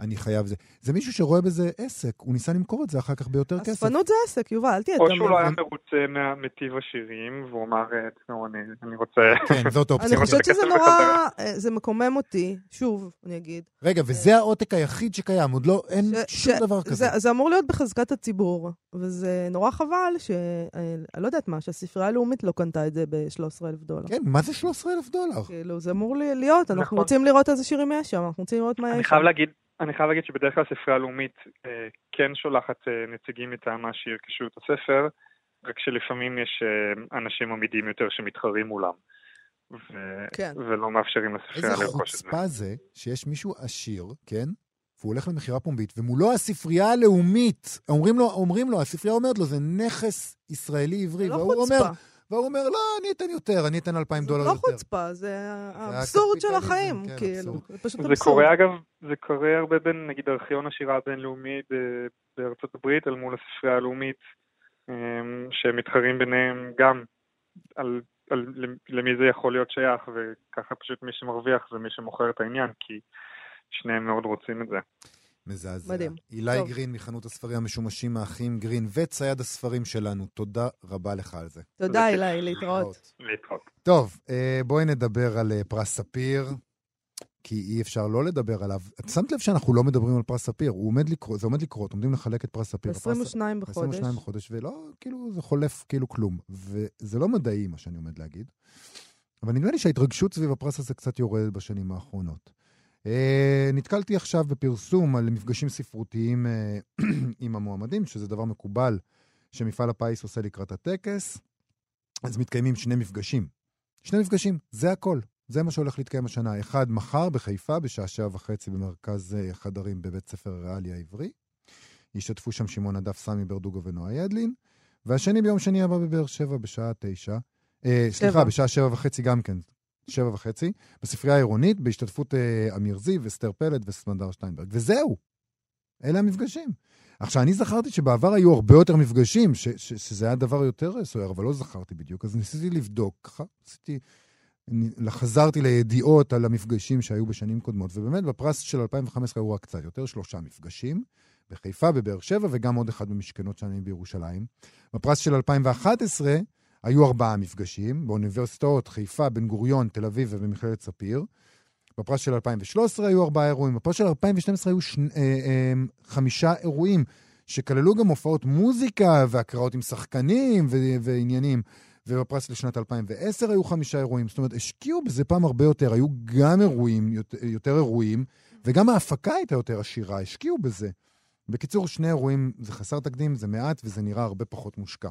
אני חייב זה. זה מישהו שרואה בזה עסק, הוא ניסה למכור את זה אחר כך ביותר כסף. אספנות זה עסק, יובל, אל תהיה או. שהוא לא היה מרוצה מטיב השירים, והוא אמר, אה, תשמעו, אני אני רוצה... כן, זאת אני אופציה. חושבת שזה נורא. אה, זה מקומם אותי, שוב, אני אגיד. רגע, וזה העותק היחיד שקיים, עוד לא, אין ש- שום ש- דבר כזה. זה, זה אמור להיות בחזקת הציבור, וזה נורא חבל ש... אה, אני לא יודעת מה, שהספרייה הלאומית לא קנתה את זה ב-13,000 דולר. כן, מה זה 13,000 דולר? כאילו, זה אמור להיות, אנחנו נכון. רוצים לראות איזה שירים יש שם, אנחנו רוצים לראות מה אני יש שם. חייב להגיד, אני חייב להגיד שבדרך כלל הספרייה הלאומית אה, כן שולחת אה, נציגים מטעמה שירכשו את הספר, רק שלפעמים יש אה, אנשים עמידים יותר שמתחרים מולם. ו... כן. ולא מאפשרים לספרייה איזה לרכוש את זה. חוצפה זה שיש מישהו עשיר, כן? והוא הולך למכירה פומבית, ומולו הספרייה הלאומית. אומרים לו, אומרים לו, הספרייה אומרת לו, זה נכס ישראלי עברי. זה לא והוא חוצפה. אומר, והוא אומר, לא, אני אתן יותר, אני אתן 2,000 זה דולר לא יותר. חוצפה, זה האבסורד של החיים, כן, כאילו. אבסורד. זה פשוט זה אבסורד. קורה אגב, זה קורה הרבה בין נגיד ארכיון השירה הבינלאומי ב- בארצות הברית אל מול הספרייה הלאומית, אמ, שמתחרים ביניהם גם על, על למי זה יכול להיות שייך, וככה פשוט מי שמרוויח זה מי שמוכר את העניין, כי שניהם מאוד רוצים את זה. מזעזע. מדהים. אילי טוב. גרין מחנות הספרים המשומשים האחים גרין וצייד הספרים שלנו, תודה רבה לך על זה. תודה. אילי, להתראות. להתראות. טוב, אה, בואי נדבר על אה, פרס ספיר, כי אי אפשר לא לדבר עליו. את שמת לב שאנחנו לא מדברים על פרס ספיר, הוא עומד לקרות, זה עומד לקרות, עומדים לחלק את פרס ספיר. הפרס- ב-22 בחודש. 22 בחודש, ולא, כאילו, זה חולף כאילו כלום. וזה לא מדעי, מה שאני עומד להגיד. אבל נדמה לי שההתרגשות סביב הפרס הזה קצת יורדת בשנים האחרונות. אה, נתקלתי עכשיו בפרסום על מפגשים ספרותיים אה, עם המועמדים, שזה דבר מקובל שמפעל הפיס עושה לקראת הטקס. אז מתקיימים שני מפגשים. שני מפגשים, זה הכל. זה מה שהולך להתקיים השנה. אחד מחר בחיפה, בשעה שבע וחצי במרכז אה, חדרים בבית ספר ריאלי העברי. ישתתפו שם שמעון הדף, סמי ברדוגו ונועה ידלין. והשני ביום שני הבא בבאר שבע בשעה תשע. אה, סליחה. בשעה שבע וחצי גם כן. שבע וחצי. בספרייה העירונית, בהשתתפות אה, אמיר זיו, אסתר פלד וסמדר שטיינברג. וזהו. אלה המפגשים. עכשיו, אני זכרתי שבעבר היו הרבה יותר מפגשים, ש- ש- שזה היה דבר יותר סוער, אבל לא זכרתי בדיוק, אז ניסיתי לבדוק, אני- חזרתי לידיעות על המפגשים שהיו בשנים קודמות, ובאמת בפרס של 2015 היו רק קצת יותר, שלושה מפגשים, בחיפה, בבאר שבע, וגם עוד אחד במשכנות שאני בירושלים. בפרס של 2011 היו ארבעה מפגשים, באוניברסיטאות חיפה, בן גוריון, תל אביב ובמכללת ספיר. בפרס של 2013 היו ארבעה אירועים, בפרס של 2012 היו שני, אה, אה, חמישה אירועים, שכללו גם הופעות מוזיקה והקראות עם שחקנים ו- ועניינים. ובפרס לשנת 2010 היו חמישה אירועים. זאת אומרת, השקיעו בזה פעם הרבה יותר. היו גם אירועים, יותר, יותר אירועים, וגם ההפקה הייתה יותר עשירה, השקיעו בזה. בקיצור, שני אירועים זה חסר תקדים, זה מעט, וזה נראה הרבה פחות מושקע.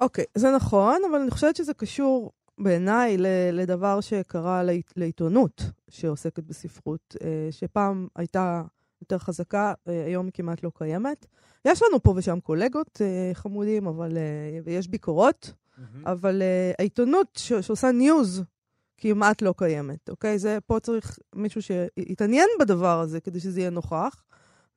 אוקיי, זה נכון, אבל אני חושבת שזה קשור בעיניי לדבר שקרה לעית- לעיתונות שעוסקת בספרות, אה, שפעם הייתה יותר חזקה, אה, היום היא כמעט לא קיימת. יש לנו פה ושם קולגות אה, חמודים, אבל, ויש ביקורות, אבל אה, העיתונות ש- שעושה ניוז כמעט לא קיימת, אוקיי? זה, פה צריך מישהו שיתעניין בדבר הזה כדי שזה יהיה נוכח,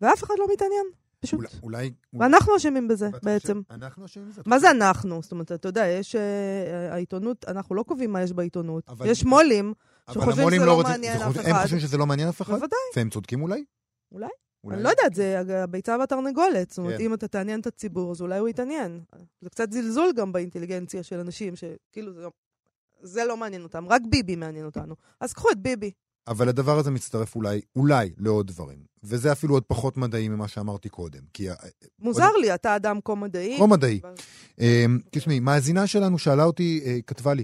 ואף אחד לא מתעניין, פשוט. אולי... אולי ואנחנו אשמים בזה, בעצם. אנחנו אשמים בזה? מה זה אנחנו? זאת אומרת, אתה יודע, יש... אה, העיתונות, אנחנו לא קובעים מה יש בעיתונות. אבל- יש מו"לים, שחושבים המו"לים שזה לא לא מעניין אף אחד. הם חושבים שזה לא מעניין אף אחד? בוודאי. והם צודקים אולי? אולי. אולי. אני לא יודעת, זה הביצה והתרנגולת. זאת אומרת, כן. אם אתה תעניין את הציבור, אז אולי הוא יתעניין. זה קצת זלזול גם באינטליגנציה של אנשים, שכאילו זה, זה לא מעניין אותם, רק ביבי מעניין אותנו. אז קחו את ביבי. אבל הדבר הזה מצטרף אולי, אולי, לעוד דברים. וזה אפילו עוד פחות מדעי ממה שאמרתי קודם. כי... ה- מוזר לי, אתה אדם כה מדעי. כה מדעי. אבל- אמ, תשמעי, מאזינה שלנו שאלה אותי, אה, כתבה לי,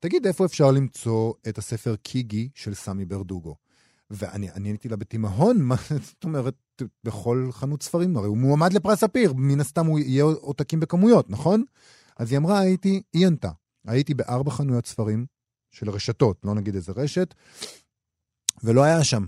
תגיד, איפה אפשר למצוא את הספר קיגי של סמי ברדוגו? ואני אני עניתי לה בתימהון, מה זאת אומרת, בכל חנות ספרים, הרי הוא מועמד לפרס ספיר, מן הסתם הוא יהיה עותקים בכמויות, נכון? אז היא אמרה, הייתי, היא ענתה, הייתי בארבע חנויות ספרים של רשתות, לא נגיד איזה רשת, ולא היה שם.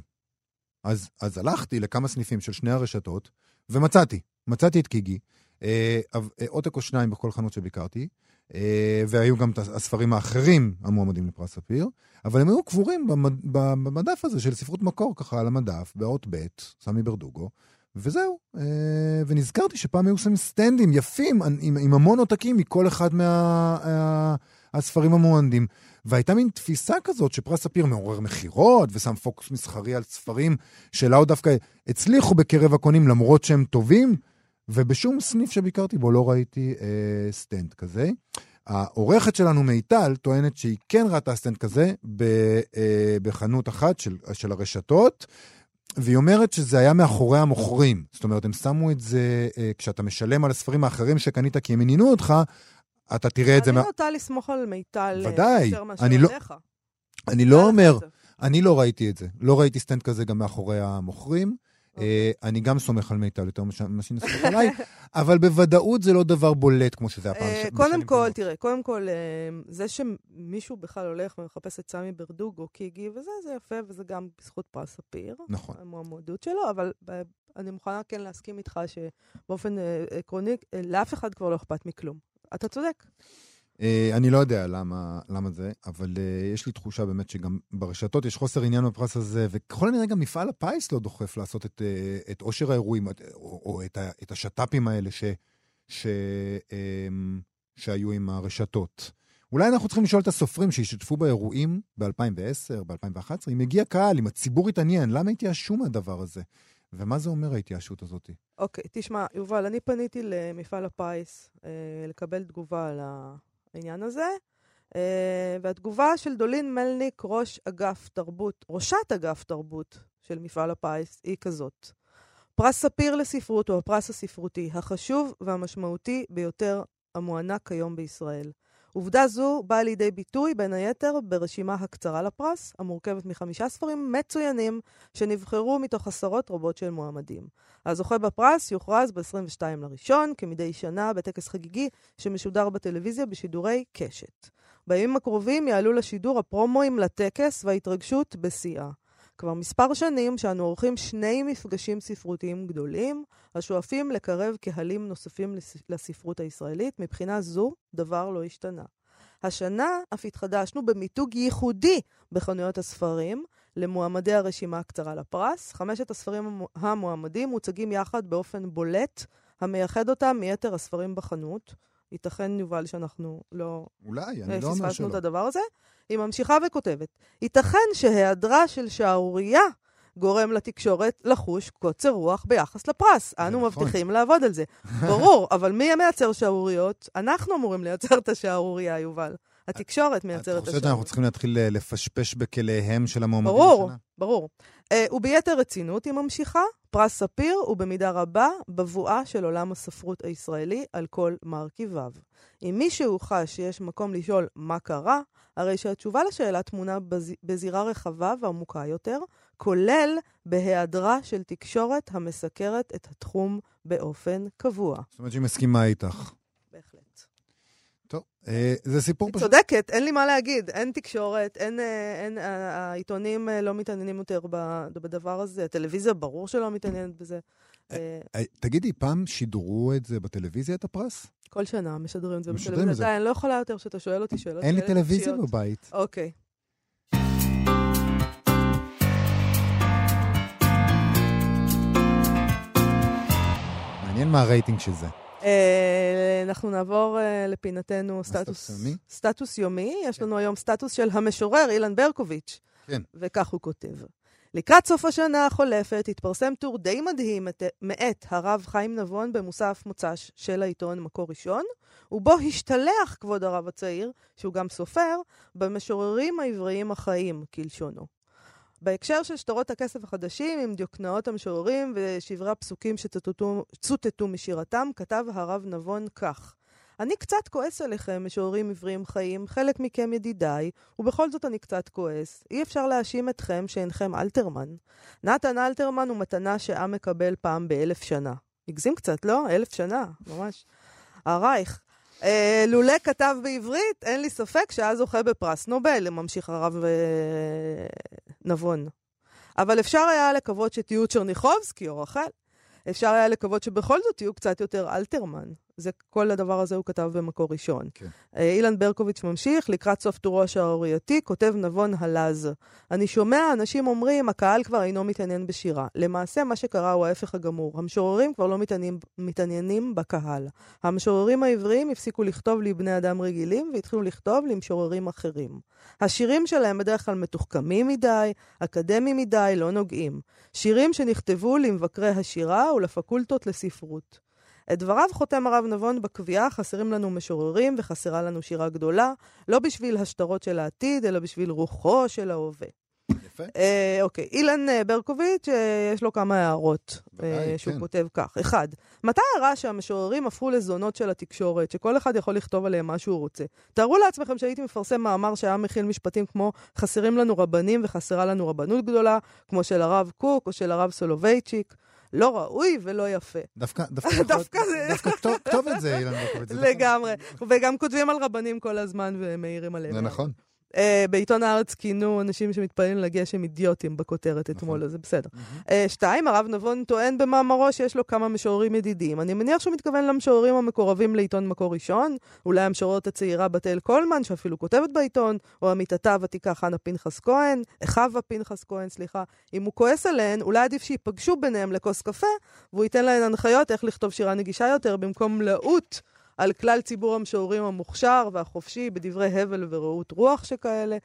אז, אז הלכתי לכמה סניפים של שני הרשתות, ומצאתי, מצאתי את קיגי. אה, אה, עותק או שניים בכל חנות שביקרתי, אה, והיו גם את הספרים האחרים המועמדים לפרס ספיר, אבל הם היו קבורים במד, במדף הזה של ספרות מקור, ככה על המדף, באות ב', סמי ברדוגו, וזהו. אה, ונזכרתי שפעם היו עושים סטנדים יפים, עם, עם המון עותקים מכל אחד מהספרים המועמדים. והייתה מין תפיסה כזאת שפרס ספיר מעורר מכירות ושם פוקוס מסחרי על ספרים שלאו דווקא הצליחו בקרב הקונים למרות שהם טובים, ובשום סניף שביקרתי בו לא ראיתי אה, סטנד כזה. העורכת שלנו מיטל טוענת שהיא כן ראתה סטנד כזה ב, אה, בחנות אחת של, של הרשתות, והיא אומרת שזה היה מאחורי המוכרים. זאת אומרת, הם שמו את זה, אה, כשאתה משלם על הספרים האחרים שקנית כי הם עניינו אותך, אתה תראה את זה... אני. נוטה לסמוך על מיטל אה. יותר מאשר לא- עליך. אני לא אומר. אני לא ראיתי את זה. לא ראיתי סטנד כזה גם מאחורי המוכרים. אוקיי. אה, אני גם סומך על מיטל יותר ממה שהיא נסמכת עליי, אבל בוודאות זה לא דבר בולט כמו שזה היה פעם. אה, ש- קודם כל. תראה, קודם כל, זה שמישהו בכלל הולך ומחפש את סמי ברדוגו, קיגי וזה, זה יפה, וזה גם בזכות פרס ספיר, נכון. המועמדות שלו, אבל אני מוכנה כן להסכים איתך שבאופן עקרוני, לאף אחד כבר לא אכפת מכלום. אתה צודק. אה, אני לא יודע למה, למה זה, אבל אה, יש לי תחושה באמת שגם ברשתות יש חוסר עניין בפרס הזה, וככל הנראה גם מפעל הפיס לא דוחף לעשות את, אה, את עושר האירועים, או, או את, את השת"פים האלה ש, ש, אה, שהיו עם הרשתות. אולי אנחנו צריכים לשאול את הסופרים שהשתתפו באירועים ב-2010, ב-2011, אם הגיע קהל, אם הציבור התעניין, למה התייאשו מהדבר הזה? ומה זה אומר ההתייאשות הזאת? אוקיי, תשמע, יובל, אני פניתי למפעל הפיס אה, לקבל תגובה על העניין הזה, אה, והתגובה של דולין מלניק, ראש אגף תרבות, ראשת אגף תרבות של מפעל הפיס, היא כזאת. פרס ספיר לספרות הוא הפרס הספרותי החשוב והמשמעותי ביותר המוענק כיום בישראל. עובדה זו באה לידי ביטוי, בין היתר, ברשימה הקצרה לפרס, המורכבת מחמישה ספרים מצוינים שנבחרו מתוך עשרות רבות של מועמדים. הזוכה בפרס יוכרז ב-22 לראשון, כמדי שנה, בטקס חגיגי שמשודר בטלוויזיה בשידורי קשת. בימים הקרובים יעלו לשידור הפרומואים לטקס וההתרגשות בשיאה. כבר מספר שנים שאנו עורכים שני מפגשים ספרותיים גדולים, השואפים לקרב קהלים נוספים לס- לספרות הישראלית. מבחינה זו, דבר לא השתנה. השנה אף התחדשנו במיתוג ייחודי בחנויות הספרים, למועמדי הרשימה הקצרה לפרס. חמשת הספרים המו- המועמדים מוצגים יחד באופן בולט, המייחד אותם מיתר הספרים בחנות. ייתכן, יובל, שאנחנו לא אולי, אה, אני לא אומר פספסנו שלא. את הדבר הזה. היא ממשיכה וכותבת, ייתכן שהיעדרה של שערורייה גורם לתקשורת לחוש קוצר רוח ביחס לפרס. אנו נכון. מבטיחים לעבוד על זה. ברור, אבל מי מייצר שערוריות? אנחנו אמורים לייצר את השערורייה, יובל. התקשורת את מייצרת את חושבת שאנחנו השערורייה. צריכים להתחיל אה, לפשפש בכליהם של המועמדים ברור, השנה? ברור. Uh, וביתר רצינות היא ממשיכה, פרס ספיר הוא במידה רבה בבואה של עולם הספרות הישראלי על כל מרכיביו. אם מישהו חש שיש מקום לשאול מה קרה, הרי שהתשובה לשאלה טמונה בז... בזירה רחבה ועמוקה יותר, כולל בהיעדרה של תקשורת המסקרת את התחום באופן קבוע. זאת אומרת שהיא מסכימה איתך. טוב, אה, זה סיפור פשוט. צודקת, אין לי מה להגיד. אין תקשורת, אין, אה, אין, העיתונים אה, לא מתעניינים יותר בדבר הזה, הטלוויזיה ברור שלא מתעניינת בזה. תגידי, פעם שידרו את זה בטלוויזיה, את הפרס? כל שנה משדרים את זה בטלוויזיה. אני לא יכולה יותר שאתה שואל אותי שאלות אין לי טלוויזיה. בבית. אוקיי. מעניין מה הרייטינג של זה. אה, אנחנו נעבור אה, לפינתנו סטטוס סטטוס יומי? יש לנו היום סטטוס של המשורר אילן ברקוביץ'. כן. וכך הוא כותב. לקראת סוף השנה החולפת התפרסם טור די מדהים את- מאת הרב חיים נבון במוסף מוצ"ש של העיתון מקור ראשון, ובו השתלח כבוד הרב הצעיר, שהוא גם סופר, במשוררים העבריים החיים, כלשונו. בהקשר של שטרות הכסף החדשים, עם דיוקנאות המשוררים ושברי הפסוקים שצוטטו צוטטו משירתם, כתב הרב נבון כך: אני קצת כועס עליכם, משוררים עבריים חיים, חלק מכם ידידיי, ובכל זאת אני קצת כועס. אי אפשר להאשים אתכם שאינכם אלתרמן. נתן אלתרמן הוא מתנה שעם מקבל פעם באלף שנה. הגזים קצת, לא? אלף שנה, ממש. הרייך. אה, לולא כתב בעברית, אין לי ספק שהיה זוכה בפרס נובל, ממשיך הרב אה, נבון. אבל אפשר היה לקוות שתהיו צ'רניחובסקי או רחל. אפשר היה לקוות שבכל זאת תהיו קצת יותר אלתרמן. זה, כל הדבר הזה הוא כתב במקור ראשון. כן. אה, אילן ברקוביץ' ממשיך, לקראת סוף טורו השערורייתי, כותב נבון הלז. אני שומע אנשים אומרים, הקהל כבר אינו מתעניין בשירה. למעשה, מה שקרה הוא ההפך הגמור. המשוררים כבר לא מתעניינים, מתעניינים בקהל. המשוררים העבריים הפסיקו לכתוב לבני אדם רגילים, והתחילו לכתוב למשוררים אחרים. השירים שלהם בדרך כלל מתוחכמים מדי, אקדמיים מדי, לא נוגעים. שירים שנכתבו למבקרי השירה ולפקולטות לספרות. את דבריו חותם הרב נבון בקביעה, חסרים לנו משוררים וחסרה לנו שירה גדולה, לא בשביל השטרות של העתיד, אלא בשביל רוחו של ההווה. יפה. אה, אוקיי, אילן אה, ברקוביץ', אה, יש לו כמה הערות אה, ודאי, שהוא כן. כותב כך. אחד, מתי הרע שהמשוררים הפכו לזונות של התקשורת, שכל אחד יכול לכתוב עליהם מה שהוא רוצה? תארו לעצמכם שהייתי מפרסם מאמר שהיה מכיל משפטים כמו חסרים לנו רבנים וחסרה לנו רבנות גדולה, כמו של הרב קוק או של הרב סולובייצ'יק. לא ראוי ולא יפה. דווקא, דווקא, דווקא זה- דווקא כתוב- את זה, אילן ברקוביץ'. נכון. לגמרי. וגם כותבים על רבנים כל הזמן ומעירים עליהם. זה נכון. Uh, בעיתון הארץ כינו אנשים שמתפללים לגשם אידיוטים בכותרת אתמול, אז זה בסדר. Uh, שתיים, הרב נבון טוען במאמרו שיש לו כמה משוררים ידידים. אני מניח שהוא מתכוון למשוררים המקורבים לעיתון מקור ראשון, אולי המשוררת הצעירה בתאל קולמן, שאפילו כותבת בעיתון, או עמיתתה הוותיקה חנה פנחס כהן, חווה פנחס כהן, סליחה. אם הוא כועס עליהן, אולי עדיף שייפגשו ביניהם לכוס קפה, והוא ייתן להן הנחיות איך לכתוב שירה נגישה יותר, במקום לעוט על כלל ציבור המשוררים המוכשר והחופשי בדברי הבל ורעות רוח שכאלה.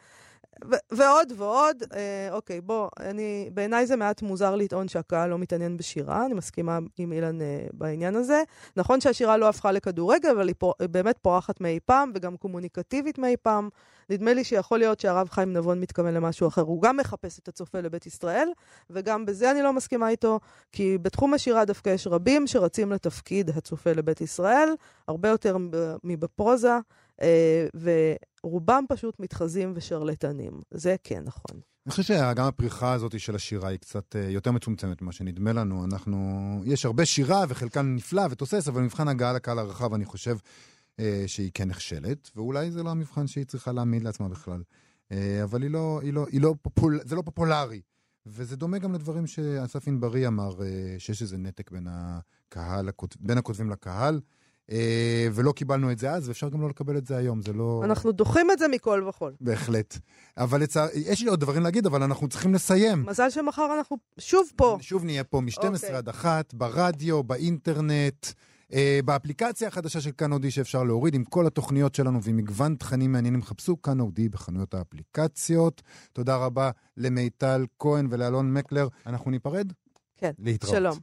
ו- ועוד ועוד, אה, אוקיי, בוא, אני, בעיניי זה מעט מוזר לטעון שהקהל לא מתעניין בשירה, אני מסכימה עם אילן אה, בעניין הזה. נכון שהשירה לא הפכה לכדורגל, אבל היא פור, באמת פורחת מאי פעם, וגם קומוניקטיבית מאי פעם. נדמה לי שיכול להיות שהרב חיים נבון מתכוון למשהו אחר. הוא גם מחפש את הצופה לבית ישראל, וגם בזה אני לא מסכימה איתו, כי בתחום השירה דווקא יש רבים שרצים לתפקיד הצופה לבית ישראל, הרבה יותר מב- מבפרוזה, אה, ורובם פשוט מתחזים ושרלטנים. זה כן נכון. אני חושב שגם הפריחה הזאת של השירה היא קצת אה, יותר מצומצמת ממה שנדמה לנו. אנחנו, יש הרבה שירה וחלקן נפלא ותוסס, אבל מבחן הגעה לקהל הרחב, אני חושב אה, שהיא כן נכשלת, ואולי זה לא המבחן שהיא צריכה להעמיד לעצמה בכלל. אה, אבל היא לא, היא לא, היא לא פופול, זה לא פופולרי. וזה דומה גם לדברים שאסף ענברי אמר, אה, שיש איזה נתק בין הקהל, בין הכותבים לקהל. אה, ולא קיבלנו את זה אז, ואפשר גם לא לקבל את זה היום, זה לא... אנחנו דוחים את זה מכל וכול. בהחלט. אבל לצער... יש לי עוד דברים להגיד, אבל אנחנו צריכים לסיים. מזל שמחר אנחנו שוב פה. שוב נהיה פה מ-12 אוקיי. עד 1, ברדיו, באינטרנט, באפליקציה החדשה של כאן אודי שאפשר להוריד, עם כל התוכניות שלנו ועם מגוון תכנים מעניינים. חפשו כאן אודי בחנויות האפליקציות. תודה רבה למיטל כהן ולאלון מקלר. אנחנו ניפרד? כן, להתראות. שלום.